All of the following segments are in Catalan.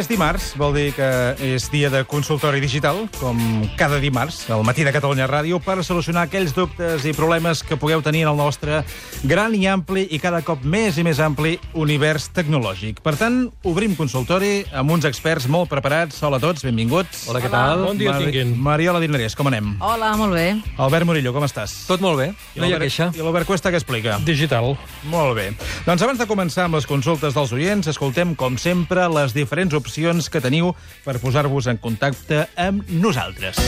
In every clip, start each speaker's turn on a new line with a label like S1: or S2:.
S1: És dimarts, vol dir que és dia de consultori digital, com cada dimarts, al matí de Catalunya Ràdio, per solucionar aquells dubtes i problemes que pugueu tenir en el nostre gran i ampli i cada cop més i més ampli univers tecnològic. Per tant, obrim consultori amb uns experts molt preparats. Hola a tots, benvinguts.
S2: Hola, què tal?
S3: Bon dia tinguin.
S1: Mariola Dinarès, com anem?
S4: Hola, molt bé.
S1: Albert Murillo, com estàs?
S2: Tot molt bé, no hi ha queixa.
S1: I l'Albert Cuesta, què explica?
S3: Digital.
S1: Molt bé. Doncs abans de començar amb les consultes dels oients, escoltem, com sempre, les diferents opcions que teniu per posar-vos en contacte amb nosaltres.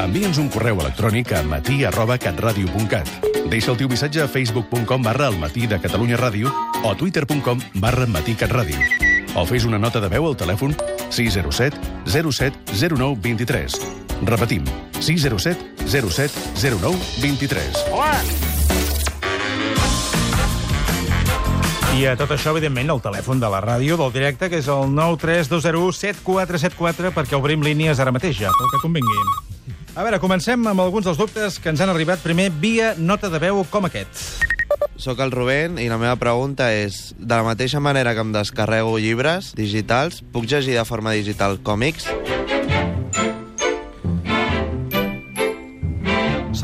S5: Envia'ns un correu electrònic a matí arroba catradio.cat. Deixa el teu missatge a facebook.com barra el matí de Catalunya Ràdio o a twitter.com barra matí catradio. O fes una nota de veu al telèfon 607 07 09 23. Repetim, 607 07 09 23.
S1: I a tot això, evidentment, el telèfon de la ràdio del directe, que és el 932017474, perquè obrim línies ara mateix ja, pel que convingui. A veure, comencem amb alguns dels dubtes que ens han arribat primer via nota de veu com aquest.
S6: Soc el Rubén i la meva pregunta és, de la mateixa manera que em descarrego llibres digitals, puc llegir de forma digital còmics?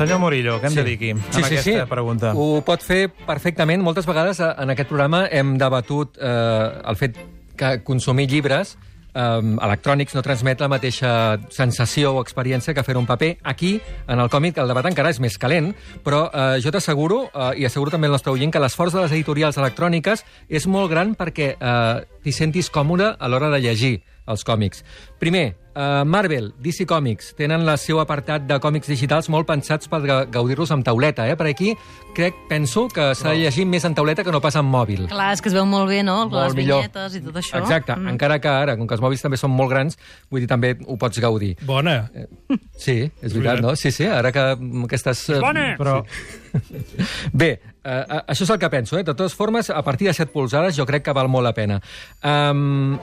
S1: Senyor Murillo, què hem de dir aquí, amb
S2: Sí, sí, sí.
S1: aquesta pregunta?
S2: Ho pot fer perfectament. Moltes vegades eh, en aquest programa hem debatut eh, el fet que consumir llibres eh, electrònics no transmet la mateixa sensació o experiència que fer un paper. Aquí, en el còmic, el debat encara és més calent, però eh, jo t'asseguro, eh, i asseguro també al nostre oient, que l'esforç de les editorials electròniques és molt gran perquè eh, t'hi sentis còmode a l'hora de llegir els còmics. Primer, uh, Marvel, DC Comics, tenen el seu apartat de còmics digitals molt pensats per ga- gaudir-los amb tauleta. Eh? Per aquí crec, penso que s'ha de llegir més en tauleta que no pas en mòbil.
S4: Clar, és que es veu molt bé, no?
S2: Molt
S4: Les
S2: millor.
S4: vinyetes i tot això.
S2: Exacte, mm. encara que ara, com que els mòbils també són molt grans, vull dir, també ho pots gaudir.
S3: Bona.
S2: Sí, és veritat, no? Sí, sí, ara que aquestes... eh,
S3: Bona!
S1: Però,
S2: Bé, eh, això és el que penso. Eh? De totes formes, a partir de 7 polzades jo crec que val molt la pena. Um,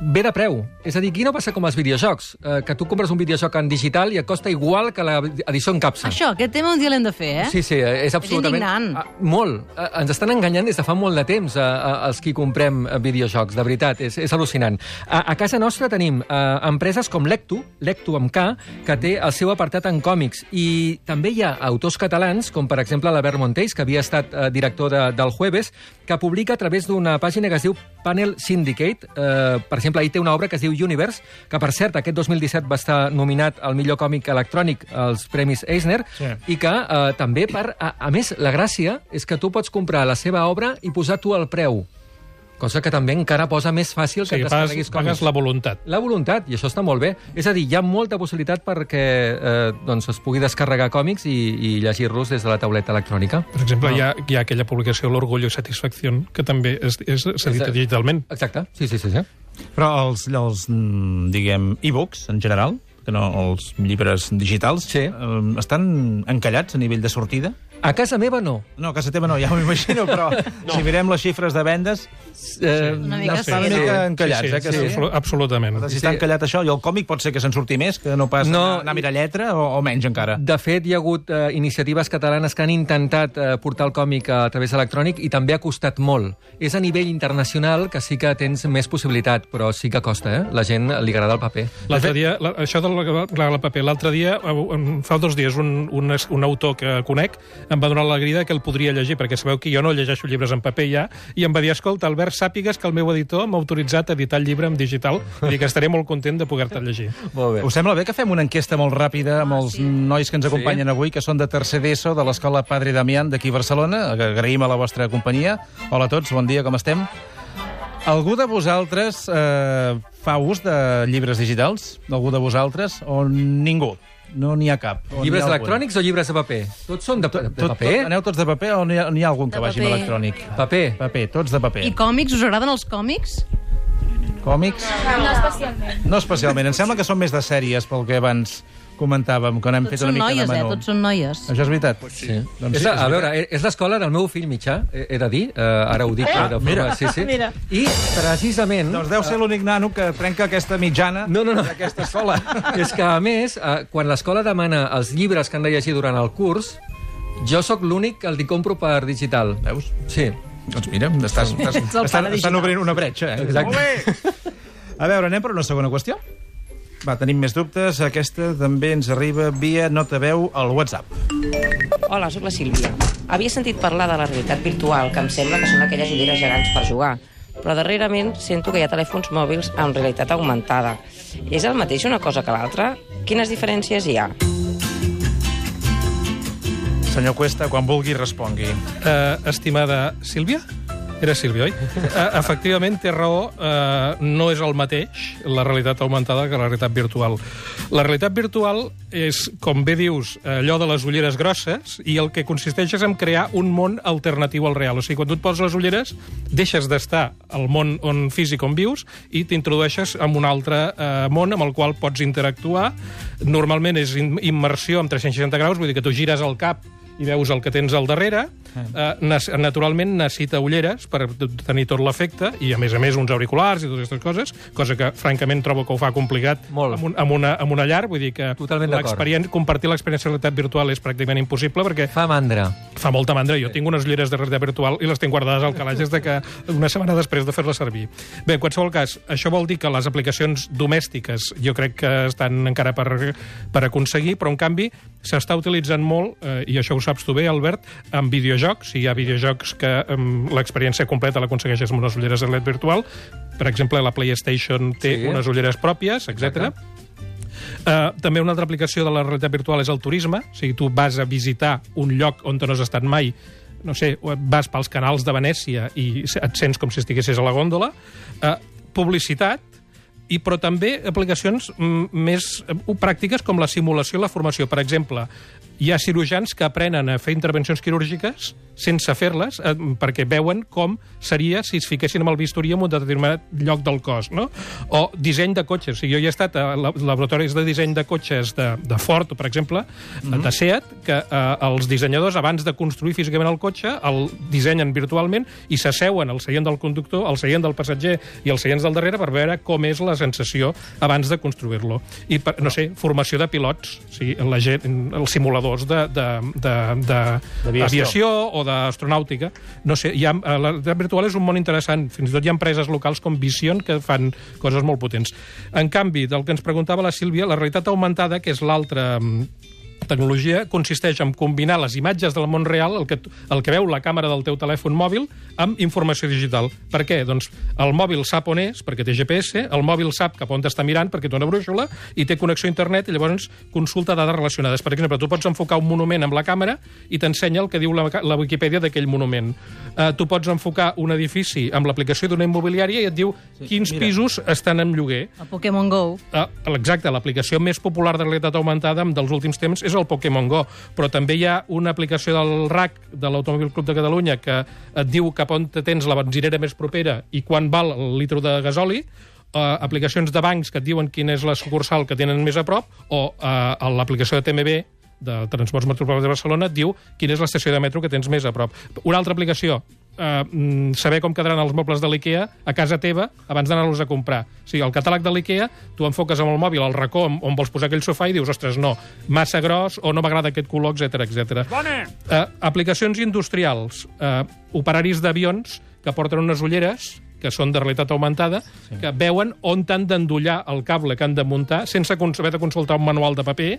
S2: bé de preu. És a dir, aquí no passa com els videojocs, eh, que tu compres un videojoc en digital i et costa igual que l'edició en capsa.
S4: Això, aquest tema un dia l'hem de fer, eh?
S2: Sí, sí, és absolutament...
S4: indignant.
S2: Ah, molt. Eh, Ens estan enganyant des de fa molt de temps, eh, eh, els qui comprem eh, videojocs, de veritat, és, és al·lucinant. A, a casa nostra tenim eh, empreses com Lectu, Lectu amb K, que té el seu apartat en còmics, i també hi ha autors catalans, com per exemple l'Albert Montells, que havia estat eh, director de, del Jueves, que publica a través d'una pàgina que es diu Panel Syndicate. Eh, per exemple, ahir té una obra que es diu Universe, que per cert aquest 2017 va estar nominat al millor còmic electrònic als Premis Eisner,
S1: Sí.
S2: i que eh, també, per, a, a més, la gràcia és que tu pots comprar la seva obra i posar tu el preu, cosa que també encara posa més fàcil
S3: Sí,
S2: que et
S3: pagues,
S2: descarreguis
S3: pagues la voluntat.
S2: La voluntat, i això està molt bé. És a dir, hi ha molta possibilitat perquè eh, doncs es pugui descarregar còmics i, i llegir-los des de la tauleta electrònica.
S3: Per exemple, hi, ha, hi ha aquella publicació L'Orgullo i Satisfacció, que també és, és s'edita digitalment.
S2: Exacte, sí, sí, sí. sí.
S1: però els, els mm, diguem, e-books, en general, que no els llibres digitals,
S2: Sí.
S1: eh, estan encallats a nivell de sortida?
S2: A casa meva no.
S1: No, a casa teva no, ja m'ho imagino, però no. si mirem les xifres de vendes,
S2: Eh,
S4: Una mica
S1: estan
S4: sí,
S1: una
S4: no?
S1: mica encallats,
S3: sí, sí,
S1: eh? Que
S3: sí,
S1: sí.
S3: absolu- absolutament.
S1: Si està encallat això, i el còmic pot ser que se'n surti més, que no pas
S2: No,
S1: anar, anar a mirar lletra, o, o menys encara.
S2: De fet, hi ha hagut eh, iniciatives catalanes que han intentat eh, portar el còmic a través electrònic i també ha costat molt. És a nivell internacional que sí que tens més possibilitat, però sí que costa, eh? La gent li agrada el paper.
S3: L'altre dia, la, això de la, la, la paper, l'altre dia, eh, fa dos dies, un, un, un autor que conec em va donar l'alegria que el podria llegir, perquè sabeu que jo no llegeixo llibres en paper ja, i em va dir, escolta, Albert, sàpigues que el meu editor m'ha autoritzat a editar el llibre en digital, i que estaré molt content de poder-te llegir.
S2: Molt
S1: Us sembla bé que fem una enquesta molt ràpida amb els
S4: sí.
S1: nois que ens acompanyen
S2: Sí.
S1: avui, que són de tercer d'ESO, de l'escola Padre Damián d'aquí a Barcelona. Agraïm a la vostra companyia. Hola a tots, bon dia, com estem? Algú de vosaltres eh, fa ús de llibres digitals? Algú de vosaltres? O ningú? No n'hi ha cap? O
S2: Llibres
S1: ha algun?
S2: electrònics o llibres de paper? Tots són de, de, de
S1: Tot,
S2: paper?
S1: tot, aneu tots de paper o n'hi ha, ha algun que
S4: De
S1: vagi amb
S4: paper.
S1: electrònic?
S2: Paper.
S1: Paper, tots de paper.
S4: I còmics, us agraden els còmics?
S1: Còmics?
S7: No especialment.
S1: No especialment. Em sembla que són més de sèries, pel que abans comentàvem, quan hem
S4: Tots
S1: fet una mica
S4: noies,
S1: de
S4: eh?
S1: menú.
S4: Tots són noies.
S1: Això és veritat?
S2: Sí.
S1: Doncs
S2: és
S1: sí,
S2: la,
S1: és
S2: a veure, eh, és l'escola del meu fill mitjà, he, he de dir, eh, ara ho dic. eh, de forma,
S1: mira.
S2: Sí, sí.
S7: Mira.
S2: I precisament...
S1: Doncs deu ser l'únic nano que trenca aquesta mitjana
S2: No, no, no.
S1: d'aquesta escola.
S2: És que, a més, eh, quan l'escola demana els llibres que han de llegir durant el curs, jo sóc l'únic que el hi compro per digital.
S1: Veus?
S2: Sí.
S1: Doncs mira, estàs, estàs, estan, estan obrint una bretxa, eh?
S2: Exacte.
S1: Molt bé! A veure, anem per una segona qüestió. Va, tenim més dubtes. Aquesta també ens arriba via nota veu al WhatsApp.
S7: Hola, sóc la Sílvia. Havia sentit parlar de la realitat virtual, que em sembla que són aquelles ulleres gegants per jugar, però darrerament sento que hi ha telèfons mòbils amb realitat augmentada. És el mateix una cosa que l'altra? Quines diferències hi ha?
S1: Senyor Cuesta, quan vulgui, respongui.
S3: Eh, estimada Sílvia? Era Sílvia, oi? Eh, efectivament, té raó, eh, no és el mateix la realitat augmentada que la realitat virtual. La realitat virtual és, com bé dius, allò de les ulleres grosses i el que consisteix és en crear un món alternatiu al real. O sigui, quan tu et poses les ulleres, deixes d'estar al món on físic on vius i t'introdueixes en un altre eh, món amb el qual pots interactuar. Normalment és immersió amb 360 graus, vull dir que tu gires el cap i veus el que tens al darrere. Eh, naturalment necessita ulleres per tenir tot l'efecte i, a més a més, uns auriculars i totes aquestes coses, cosa que, francament, trobo que ho fa complicat
S2: Molt.
S3: amb, un, amb, una, amb una llar. Vull dir que l'experien- compartir l'experiència de realitat virtual és pràcticament impossible perquè
S2: Fa mandra.
S3: fa molta mandra. Jo tinc unes ulleres de realitat virtual i les tinc guardades al calaix des de que una setmana després de fer-les servir. Bé, en qualsevol cas, això vol dir que les aplicacions domèstiques jo crec que estan encara per, per aconseguir, però en canvi s'està utilitzant molt, eh, i això ho saps tu bé, Albert, en videojocs. Hi ha videojocs que eh, l'experiència completa l'aconsegueixes amb unes ulleres de realitat virtual. Per exemple, la PlayStation té
S2: Sí.
S3: unes ulleres pròpies, etc. Uh, també una altra aplicació de la realitat virtual és el turisme. O sigui, tu vas a visitar un lloc on no has estat mai, no sé, vas pels canals de Venècia i et sents com si estiguessis a la gòndola. Uh, publicitat, i però també aplicacions mm, més eh, pràctiques com la simulació i la formació. Per exemple, hi ha cirurgians que aprenen a fer intervencions quirúrgiques sense fer-les, eh, perquè veuen com seria si es fiquessin amb el bisturí en un determinat lloc del cos, no? O disseny de cotxes. O sigui, jo hi he estat a la- laboratoris de disseny de cotxes de, de Ford, per exemple, mm -hmm. de Seat, que eh, els dissenyadors, abans de construir físicament el cotxe, el dissenyen virtualment i s'asseuen al seient del conductor, al seient del passatger i als seients del darrere per veure com és la sensació abans de construir-lo. I, per, no sé, formació de pilots, o sigui, la gent, els simuladors de, de, de, de,
S1: D'aviació.
S3: aviació o d'astronàutica. No sé, hi ha, eh, la realitat virtual és un món interessant. Fins i tot hi ha empreses locals com Vision que fan coses molt potents. En canvi, del que ens preguntava la Sílvia, la realitat augmentada, que és l'altra mm, tecnologia consisteix en combinar les imatges del món real, el que, el que veu la càmera del teu telèfon mòbil, amb informació digital. Per què? Doncs el mòbil sap on és, perquè té GPS, el mòbil sap cap on t'està mirant, perquè té una brúixola, i té connexió a internet, i llavors consulta dades relacionades. Per exemple, tu pots enfocar un monument amb la càmera i t'ensenya el que diu la, la Wikipedia d'aquell monument. Uh, tu pots enfocar un edifici amb l'aplicació d'una immobiliària i et diu sí, quins
S1: mira.
S3: pisos estan en lloguer.
S4: A Pokémon GO.
S3: Ah, exacte, l'aplicació més popular de realitat augmentada dels últims temps és el Pokémon GO, però també hi ha una aplicació del RAC, de l'Automòbil Club de Catalunya, que et diu cap on te tens la benzinera més propera i quan val el litro de gasoli, uh, aplicacions de bancs que et diuen quina és la sucursal que tenen més a prop, o uh, l'aplicació de TMB, de Transports Metropolitans de Barcelona, et diu quina és l'estació de metro que tens més a prop. Una altra aplicació, eh, mm, saber com quedaran els mobles de l'IKEA a casa teva abans d'anar-los a comprar. O sigui, el catàleg de l'IKEA, tu enfoques amb el mòbil al racó on, on vols posar aquell sofà i dius, ostres, no, massa gros o no m'agrada aquest color, etc etc. Eh, aplicacions industrials, eh, operaris d'avions que porten unes ulleres que són de realitat augmentada, sí. que veuen on t'han d'endollar el cable que han de muntar sense haver de consultar un manual de paper.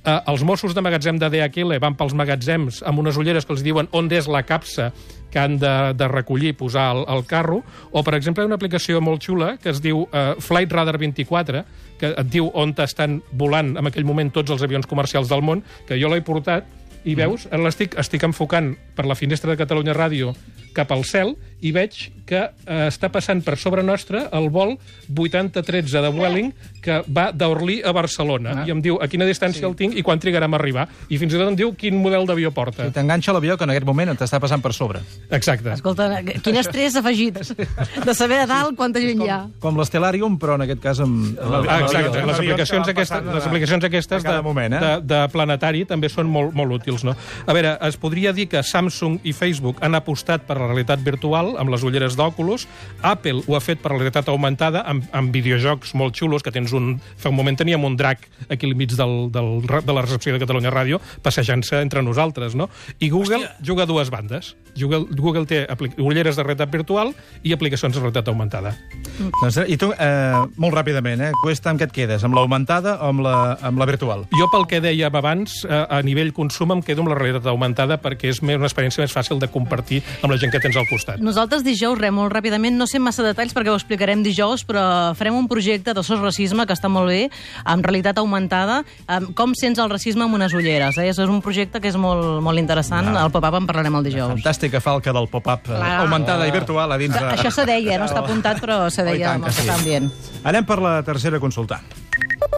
S3: Eh, els Mossos de magatzem de DHL van pels magatzems amb unes ulleres que els diuen on és la capsa que han de, de recollir i posar al, al carro, o, per exemple, una aplicació molt xula que es diu eh, Flight Radar 24, que et diu on estan volant en aquell moment tots els avions comercials del món, que jo l'he portat i veus, ara l'estic estic enfocant per la finestra de Catalunya Ràdio cap al cel i veig que eh, està passant per sobre nostre el vol 8013 de Vueling que va d'Orlí a Barcelona.
S1: Ah.
S3: I em diu a quina distància sí. el tinc i quan trigarem a arribar. I fins i tot em diu quin model d'avió porta.
S1: I t'enganxa l'avió que en aquest moment t'està passant per sobre.
S3: Exacte.
S4: Escolta, quin estrès afegit de saber a dalt quanta gent hi ha.
S1: Com l'Estelarium, però en aquest cas amb... amb
S3: Ah, exacte. Les aplicacions, aquestes, les aplicacions aquestes de,
S1: moment, eh?
S3: de, de planetari també són molt, molt útils. No? A veure, es podria dir que Samsung i Facebook han apostat per la realitat virtual, amb les ulleres d'Oculus. Apple ho ha fet per la realitat augmentada, amb, amb videojocs molt xulos, que tens un... Fa un moment teníem un drac aquí al mig del, del, de la recepció de Catalunya Ràdio, passejant-se entre nosaltres, no? I Google Hòstia. juga a dues bandes. Google, Google té ulleres de realitat virtual i aplicacions de realitat augmentada.
S1: Doncs, I tu, eh, molt ràpidament, eh, Cuesta, amb què et quedes? Amb l'augmentada o amb la, amb la virtual?
S3: Jo, pel que dèiem abans, eh, a nivell consum em quedo amb la realitat augmentada perquè és més- una experiència més fàcil de compartir amb la gent que tens al costat.
S4: Nosaltres dijous, re, molt ràpidament, no sé massa detalls perquè ho explicarem dijous, però farem un projecte de sos racisme que està molt bé, amb realitat augmentada, amb com sents el racisme amb unes ulleres. Eh? Això és un projecte que és molt, molt interessant.
S1: No.
S4: Al pop-up en parlarem el dijous.
S1: Fantàstica falca del pop-up, eh, augmentada i virtual a dins de...
S4: Això se deia, no està apuntat, però se
S1: Oh,
S4: deia
S1: tant
S4: el que
S1: sí.
S4: estan dient.
S1: Anem per la tercera consulta.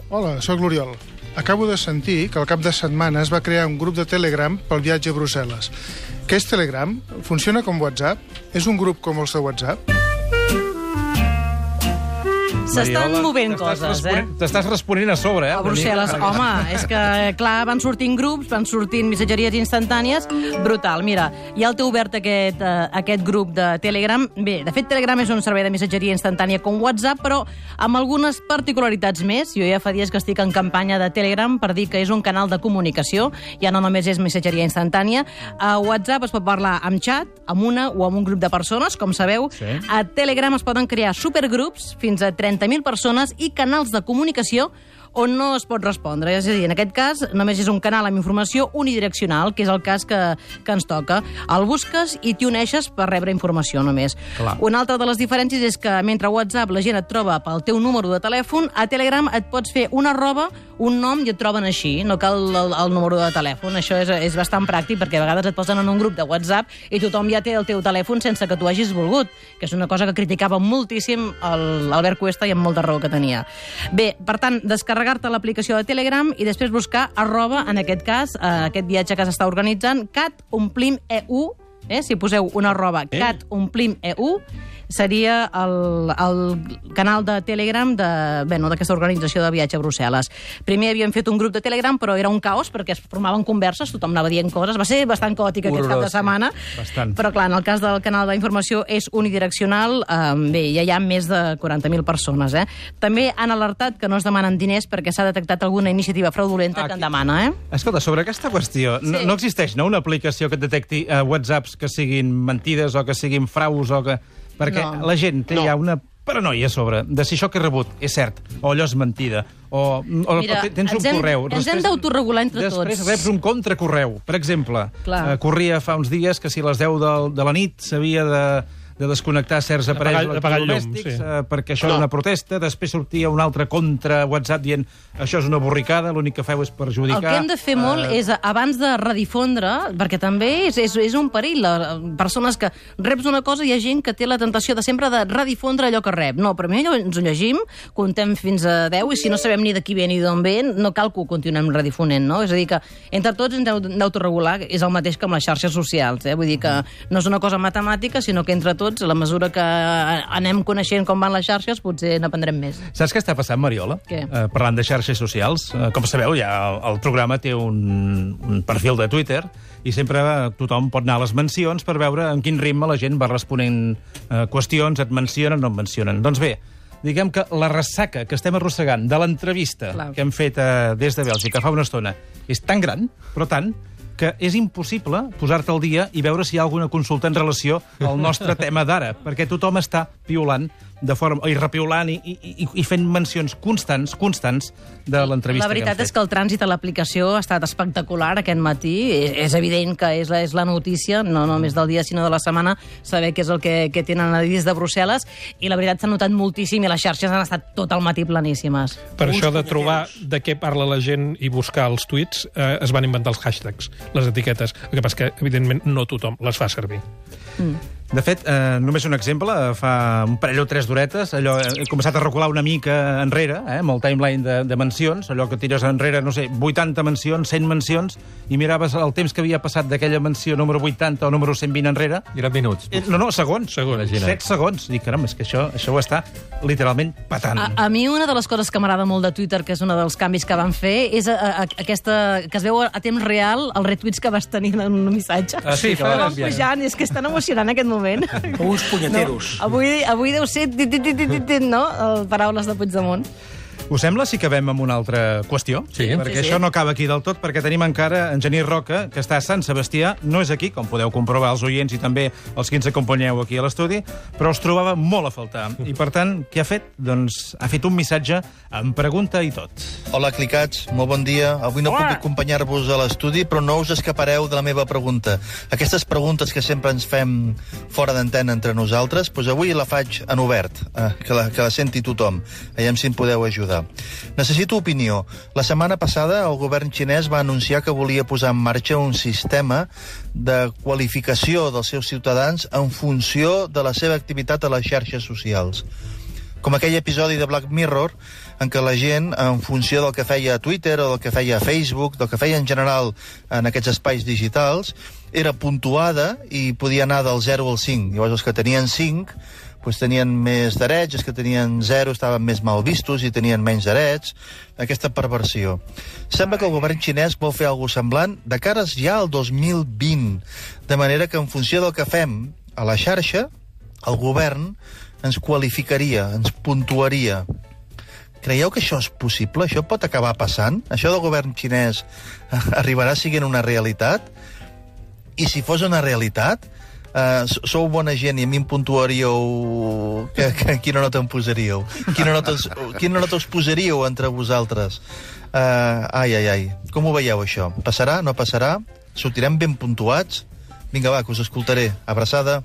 S8: Hola, sóc l'Oriol. Acabo de sentir que al cap de setmana es va crear un grup de Telegram pel viatge a Brussel·les. Què és Telegram? Funciona com WhatsApp? És un grup com els de WhatsApp?
S4: S'estan movent coses, eh?
S1: T'estàs responent a sobre, eh?
S4: A Brussel·les, home, és que, clar, van sortint grups, van sortint missatgeries instantànies, brutal. Mira, ja el té obert aquest, eh, aquest grup de Telegram. Bé, de fet, Telegram és un servei de missatgeria instantània com WhatsApp, però amb algunes particularitats més. Jo ja fa dies que estic en campanya de Telegram per dir que és un canal de comunicació, ja no només és missatgeria instantània. A WhatsApp es pot parlar amb xat, amb una o amb un grup de persones, com sabeu.
S1: Sí.
S4: A Telegram es poden crear supergrups, fins a 30.000 persones, i canals de comunicació on no es pot respondre. És a dir, en aquest cas, només és un canal amb informació unidireccional, que és el cas que, que ens toca. El busques i t'hi uneixes per rebre informació només.
S1: Clar.
S4: Una altra de les diferències és que mentre a WhatsApp la gent et troba pel teu número de telèfon, a Telegram et pots fer una arroba, un nom i et troben així. No cal el, el número de telèfon. Això és, és bastant pràctic perquè a vegades et posen en un grup de WhatsApp i tothom ja té el teu telèfon sense que tu hagis volgut, que és una cosa que criticava moltíssim el- l'Albert Cuesta i amb molta raó que tenia. Bé, per tant, descarregar-te l'aplicació de Telegram i després buscar arroba, en aquest cas, eh, aquest viatge que s'està organitzant, cat omplim EU, eh? si poseu una arroba cat omplim EU, seria el, el canal de Telegram de, bueno, d'aquesta organització de viatge a Brussel·les. Primer havíem fet un grup de Telegram, però era un caos perquè es formaven converses, tothom anava dient coses, va ser bastant caòtic aquest cap de
S2: sí.
S4: setmana.
S1: Bastant.
S4: Però clar, en el cas del canal d'informació és unidireccional, eh, bé, ja hi ha més de 40.000 persones. Eh? També han alertat que no es demanen diners perquè s'ha detectat alguna iniciativa fraudulenta que en demana. Eh?
S1: Escolta, sobre aquesta qüestió, no,
S4: Sí.
S1: no existeix no, una aplicació que et detecti uh, whatsapps que siguin mentides o que siguin fraus o que... Perquè
S4: No.
S1: la gent té
S6: No.
S1: ja una paranoia a sobre de si això que he rebut és cert o allò és mentida o, o
S4: Mira,
S1: te- tens un
S4: hem-
S1: correu.
S4: ens hem d'autoregular entre
S1: després
S4: tots.
S1: reps un contracorreu. Per exemple,
S4: Clar.
S1: eh, corria fa uns dies que si a les 10 de, de la nit s'havia de de desconnectar certs aparells electrodomèstics
S3: sí.
S1: eh, perquè això no. era una protesta, després sortia un altre contra WhatsApp dient això és una borricada, l'únic que feu és perjudicar...
S4: El que hem de fer molt
S1: Eh,
S4: és, abans de redifondre, perquè també és, és, és un perill, la, persones que reps una cosa, hi ha gent que té la tentació de sempre de redifondre allò que rep. No, primer ens ho llegim, contem fins a 10, i si no sabem ni de qui ve ni d'on ve, no cal que ho continuem redifonent, no? És a dir, que entre tots ens hem d'autoregular, és el mateix que amb les xarxes socials, eh? Vull dir que no és una cosa matemàtica, sinó que entre tots, a la mesura que anem coneixent com van les xarxes, potser n'aprendrem més.
S1: Saps què està passant, Mariola?
S4: Què?
S1: Eh, parlant de xarxes socials. Eh, com sabeu, ja el, el programa té un, un perfil de Twitter i sempre eh, tothom pot anar a les mencions per veure en quin ritme la gent va responent eh, qüestions, et mencionen o no et mencionen. Doncs bé, diguem que la ressaca que estem arrossegant de l'entrevista que hem fet eh, des de Bèlgica fa una estona és tan gran, però tant, que és impossible posar-te al dia i veure si hi ha alguna consulta en relació al nostre tema d'ara, perquè tothom està piulant de forma, i repiolant i, i, i, i fent mencions constants, constants de l'entrevista
S4: La veritat
S1: que
S4: és que el trànsit a l'aplicació ha estat espectacular aquest matí. És, és evident que és la, és la notícia, no només del dia, sinó de la setmana, saber què és el que, que tenen a dir des de Brussel·les. I la veritat s'ha notat moltíssim i les xarxes han estat tot el matí planíssimes.
S3: Per això de trobar de què parla la gent i buscar els tuits, eh, es van inventar els hashtags, les etiquetes. El que passa que, evidentment, no tothom les fa servir.
S1: De fet, eh, només un exemple, eh, fa un parell o tres d'horetes, allò, eh, he començat a recular una mica enrere, eh, amb el timeline de, de mencions, allò que tires enrere, no sé, 80 mencions, 100 mencions, i miraves el temps que havia passat d'aquella menció número 80 o número 120 enrere.
S2: I eren minuts.
S1: Eh, no, no, segons.
S3: Segons.
S2: Imagina't.
S1: 7 segons. Dic, caram, és que això, això ho està literalment patant.
S4: A, a mi una de les coses que m'agrada molt de Twitter, que és un dels canvis que van fer, és a, a, aquesta, que es veu a temps real els retuits que vas tenir en un missatge.
S2: Ah, sí, que
S4: que
S2: va
S4: van pujant, és que és tan emocionant aquest moment.
S9: Uns punyeteros.
S4: No, avui, avui deu ser, tit, tit, tit, tit, no?, el paraules de Puigdemont.
S1: Us sembla si acabem amb una altra qüestió?
S2: Sí.
S1: Perquè
S4: Sí, sí.
S1: això no acaba aquí del tot, perquè tenim encara en Genís Roca, que està a Sant Sebastià, no és aquí, com podeu comprovar els oients i també els que ens acompanyeu aquí a l'estudi, però els trobava molt a faltar. I, per tant, què ha fet? Doncs ha fet un missatge amb pregunta i tot.
S10: Hola, clicats, molt bon dia. Avui no puc acompanyar-vos a l'estudi, però no us escapareu de la meva pregunta. Aquestes preguntes que sempre ens fem fora d'antena entre nosaltres, doncs avui la faig en obert, eh, que, la, que la senti tothom. Aviam si em podeu ajudar. Necessito opinió. La setmana passada el govern xinès va anunciar que volia posar en marxa un sistema de qualificació dels seus ciutadans en funció de la seva activitat a les xarxes socials com aquell episodi de Black Mirror en què la gent, en funció del que feia a Twitter o del que feia a Facebook, del que feia en general en aquests espais digitals, era puntuada i podia anar del 0 al 5. Llavors els que tenien 5 doncs tenien més drets, els que tenien 0 estaven més mal vistos i tenien menys drets. Aquesta perversió. Sembla que el govern xinès vol fer alguna semblant de cares ja al 2020, de manera que en funció del que fem a la xarxa, el govern ens qualificaria, ens puntuaria. Creieu que això és possible? Això pot acabar passant? Això del govern xinès arribarà siguent una realitat? I si fos una realitat, uh, sou bona gent i a mi em puntuaríeu... Que, que, quina nota em posaríeu? Quina nota, us- quina nota us posaríeu entre vosaltres? Uh, ai, ai, ai. Com ho veieu, això? Passarà? No passarà? Sortirem ben puntuats? Vinga, va, que us escoltaré. Abraçada.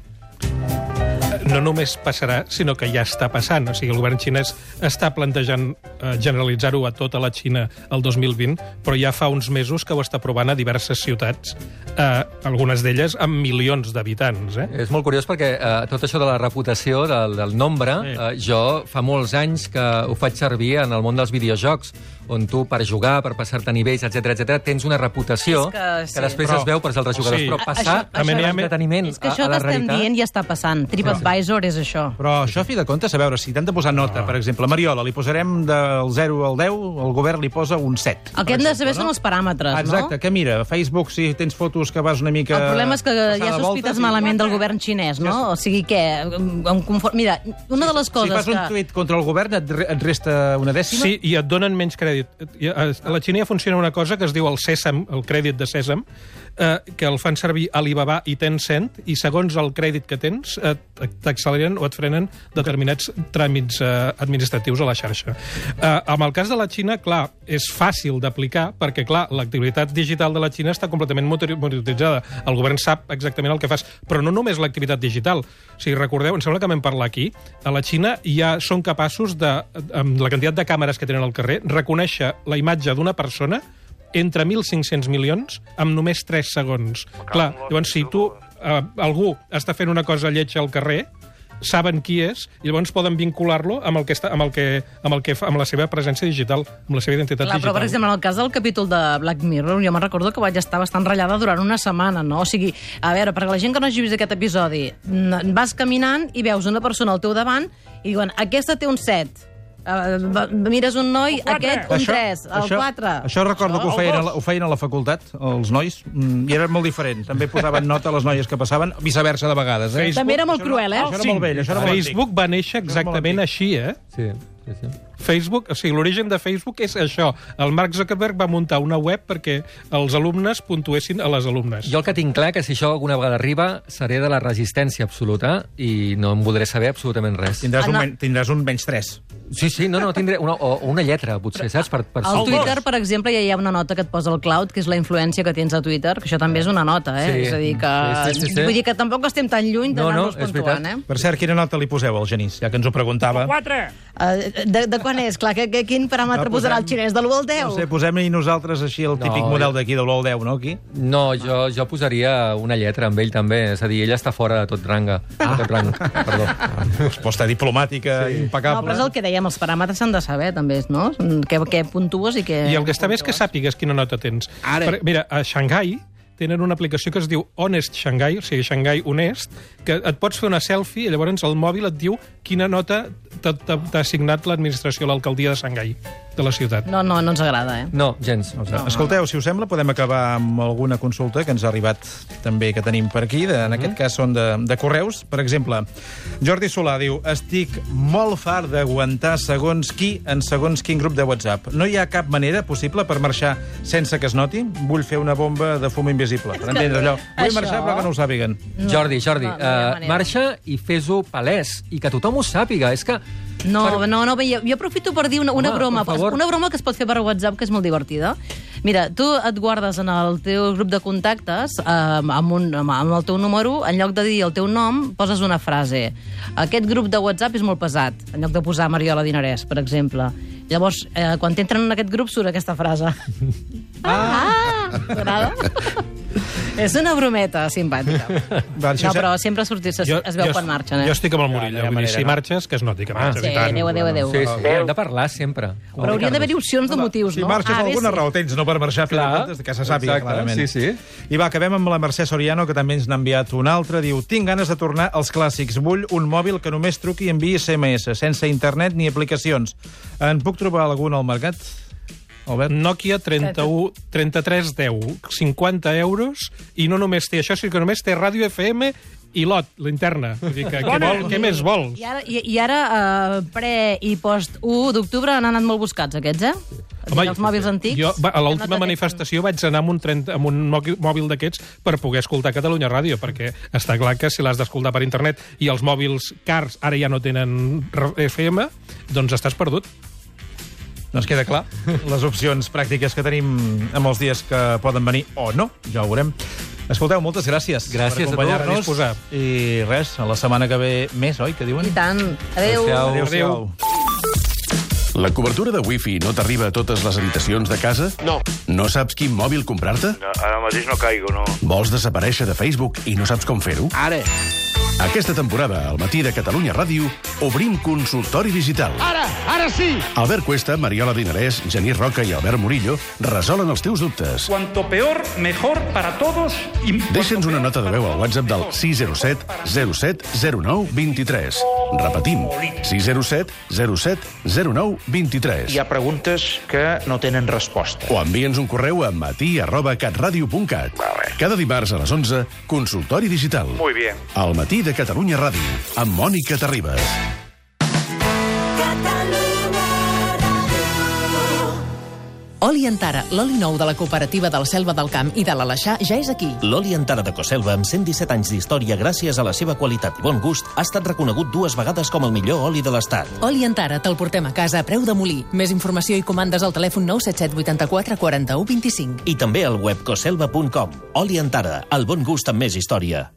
S3: No només passarà, sinó que ja està passant. O sigui, el govern xinès està plantejant eh, generalitzar-ho a tota la Xina el 2020, però ja fa uns mesos que ho està provant a diverses ciutats, eh, algunes d'elles amb milions d'habitants. Eh?
S2: És molt curiós perquè eh, tot això de la reputació, del, del nombre, eh, jo fa molts anys que ho faig servir en el món dels videojocs, on tu per jugar, per passar-te nivells, etc etc tens una reputació
S4: És que sí.
S2: que després
S3: Però-
S2: es veu per als altres jugadors,
S3: sí.
S2: però
S4: A-
S2: passar
S4: això-
S2: això,
S3: això-
S2: l'entreteniment
S4: És que
S2: a,
S4: això
S2: a la
S4: que estem
S2: realitat...
S4: dient ja està passant. TripAdvisor és això.
S1: Però això, a fi de comptes, a veure, si t'han de posar nota, per exemple, a Mariola, li posarem del 0 al 10, el govern li posa un 7.
S4: El que hem de saber són els paràmetres,
S1: Exacte,
S4: no?
S1: que mira, Facebook, si tens fotos que vas una mica...
S4: El problema és que
S1: passar
S4: hi ha
S1: de
S4: sospites
S1: voltes i-
S4: malament del govern xinès, no? O sigui, què? Conform... Mira, una de les
S1: Si
S4: coses
S1: fas un
S4: que...
S1: tuit contra el govern, et, et resta una dècima?
S3: Sí, i et donen menys crèdit. A a la Xina ja funciona una cosa que es diu el sèsam, el crèdit de sèsam, eh, que el fan servir Alibaba i Tencent, i segons el crèdit que tens, eh, t'acceleren o et frenen determinats tràmits eh, administratius a la xarxa. Eh, amb el cas de la Xina, clar, és fàcil d'aplicar, perquè, clar, l'activitat digital de la Xina està completament monitoritzada. El govern sap exactament el que fas, però no només l'activitat digital. Sigui, recordeu, em sembla que vam parlar aquí, a la Xina ja són capaços de, amb la quantitat de càmeres que tenen al carrer, reconèixer la imatge d'una persona entre 1.500 milions amb només 3 segons. Clar, llavors, si tu, eh, algú està fent una cosa lletja al carrer, saben qui és, i llavors poden vincular-lo amb el que està, amb el que, amb el que fa, amb la seva presència digital, amb la seva identitat
S4: Clar, però,
S3: digital.
S4: per exemple, en el cas del capítol de Black Mirror, jo me'n recordo que vaig estar bastant ratllada durant una setmana, no? O sigui, a veure, perquè la gent que no hagi vist aquest episodi, vas caminant i veus una persona al teu davant i diuen, aquesta té un 7. Uh, mires un noi, aquest un 3, el 4.
S1: Això recordo que ho feien, a la, ho feien a la facultat, els nois, mm, i era molt diferent. També posaven nota a les noies que passaven, viceversa de vegades. Eh?
S3: Facebook-
S4: També era molt
S1: Això
S4: cruel, eh?
S1: Això era molt vell, això era molt
S3: Facebook va néixer
S1: Això
S3: exactament així, eh?
S2: Sí, sí, sí.
S3: Facebook, o sigui, l'origen de Facebook és això. El Mark Zuckerberg va muntar una web perquè els alumnes puntuessin a les alumnes.
S2: Jo el que tinc clar que si això alguna vegada arriba seré de la resistència absoluta i no em voldré saber absolutament res.
S1: Tindràs,
S4: Ah,
S1: un,
S4: no.
S1: men tindràs un menys 3.
S2: Sí, sí, no, no, tindré una, o una lletra, potser, saps? Per, per
S4: Al. Twitter, per exemple, ja hi ha una nota que et posa el cloud, que és la influència que tens a Twitter, que això també és una nota, eh?
S2: Sí.
S4: És a dir, que...
S2: Sí, sí, sí, sí.
S4: Vull dir que tampoc estem tan lluny
S2: No, no,
S4: d'anar-nos
S2: és
S4: puntuant,
S2: veritat.
S4: eh?
S1: Per cert, quina nota li poseu al Genís, ja que ens ho preguntava?
S4: Uh, de, de quan és? Clar, que, que, quin paràmetre
S1: No,
S4: posarà el
S1: posem-
S4: xinès? De l'1 al 10?
S1: No sé, posem-hi nosaltres així el típic
S2: No,
S1: model d'aquí, de l'1 al 10, no, aquí?
S2: No, jo, jo posaria una lletra amb ell també, és a dir, ell està fora de tot ranga. De tot rang, perdó.
S1: Resposta diplomàtica sí.
S4: No,
S1: impecable.
S4: però és el que dèiem, els paràmetres s'han de saber, també, no? Què, què puntues i què...
S3: I el que està bé és que sàpigues quina nota tens.
S1: Ara.
S3: Per, mira, a Xangai tenen una aplicació que es diu Honest Shanghai, o sigui, Shanghai honest, que et pots fer una selfie i llavors el mòbil et diu quina nota t'ha- assignat l'administració, l'alcaldia de Shanghai, de la ciutat.
S4: No, no, no ens agrada, eh?
S2: No, gens.
S1: No, Escolteu, si us sembla, podem acabar amb alguna consulta que ens ha arribat també que tenim per aquí. De, en aquest cas són de, de correus. Per exemple, Jordi Solà diu Estic molt fart d'aguantar segons qui en segons quin grup de WhatsApp. No hi ha cap manera possible per marxar sense que es noti? Vull fer una bomba de fum invisible. Per entendre allò. Vull
S4: Això-
S1: marxar però que no ho sàpiguen.
S2: Jordi, Jordi,
S4: no, no
S2: uh,
S4: manera.
S2: marxa i fes-ho palès, i que tothom ho sàpiga. És que...
S4: No, no, no, jo, jo aprofito per dir una, una
S2: Home,
S4: broma,
S2: per
S4: una broma que es pot fer per WhatsApp, que és molt divertida. Mira, tu et guardes en el teu grup de contactes eh, amb, un, amb el teu número, en lloc de dir el teu nom, poses una frase. Aquest grup de WhatsApp és molt pesat, en lloc de posar Mariola Dinarès, per exemple. Llavors, eh, quan t'entren en aquest grup, surt aquesta frase. Ah! T'agrada? és una brometa simpàtica.
S1: Va,
S4: No, però sempre sortir, es, es veu quan marxen, eh?
S3: Jo estic amb el Murillo,
S2: ha
S3: vull dir, si
S2: no?
S3: marxes, que es noti que marxes.
S4: Sí,
S3: i tant.
S4: adéu, adéu, adéu.
S2: Sí, sí, hem de parlar sempre.
S4: Però hauria d'haver-hi opcions de motius,
S1: si
S4: no?
S1: marxes
S4: A,
S1: per
S4: B,
S1: alguna
S4: C.
S1: raó tens, no per marxar,
S2: Clar,
S1: que se sàpiga,
S2: exacte,
S1: clarament.
S2: sí, sí.
S1: I va, acabem amb la Mercè Soriano, que també ens n'ha enviat un altre. Diu, tinc ganes de tornar als clàssics. Vull un mòbil que només truqui i enviï SMS, sense internet ni aplicacions. En puc trobar algun al mercat? Albert?
S3: Nokia 31, 3310, 50 euros, i no només té això, sinó que només té ràdio FM i lot, l'interna. Vull dir que, què, vol, què més vols?
S4: I ara, i, i ara uh, pre i post 1 d'octubre han anat molt buscats, aquests, eh?
S3: Home,
S4: els mòbils antics.
S3: Jo, va, a l'última
S4: anat
S3: manifestació vaig anar amb un, 30, amb un mòbil- d'aquests per poder escoltar Catalunya Ràdio, perquè està clar que si l'has d'escoltar per internet i els mòbils cars ara ja no tenen FM, doncs estàs perdut.
S1: Doncs queda clar les opcions pràctiques que tenim en els dies que poden venir o no, ja ho veurem. Escolteu, moltes gràcies
S2: Gràcies
S1: per
S3: a
S1: acompanyar-nos.
S3: disposar.
S1: I res, a la setmana que ve més, oi, que diuen?
S4: I tant. Adéu.
S2: Adéu-siau.
S1: Adéu-siau.
S5: La cobertura de wifi no t'arriba a totes les habitacions de casa?
S9: No.
S5: No saps quin mòbil comprar-te?
S9: No, Ara mateix no caigo, no.
S5: Vols desaparèixer de Facebook i no saps com fer-ho?
S9: Ara.
S5: Aquesta temporada, al matí de Catalunya Ràdio, obrim consultori digital.
S9: Ara, ara sí!
S5: Albert Cuesta, Mariola Dinarès, Genís Roca i Albert Murillo resolen els teus dubtes.
S11: Cuanto peor, mejor para todos. Y...
S5: Deixa'ns una nota de veu al WhatsApp del 607 07 09 23. Repetim, 607 07 09 23.
S11: Hi ha preguntes que no tenen resposta.
S5: O envia'ns un correu a matí arroba catradio.cat. Cada dimarts a les 11, consultori digital.
S9: Muy bien.
S5: Al matí de Catalunya Ràdio, amb Mònica Terribas.
S12: Oli Antara, l'oli nou de la cooperativa del Selva del Camp i de l'Aleixar ja és aquí.
S13: L'oli Antara de Coselva, amb 117 anys d'història gràcies a la seva qualitat i bon gust, ha estat reconegut dues vegades com el millor oli de l'Estat.
S12: Oli Antara, te'l portem a casa a preu de molí. Més informació i comandes al telèfon 977 84 41 25.
S13: I també al web coselva.com. Oli Antara, el bon gust amb més història.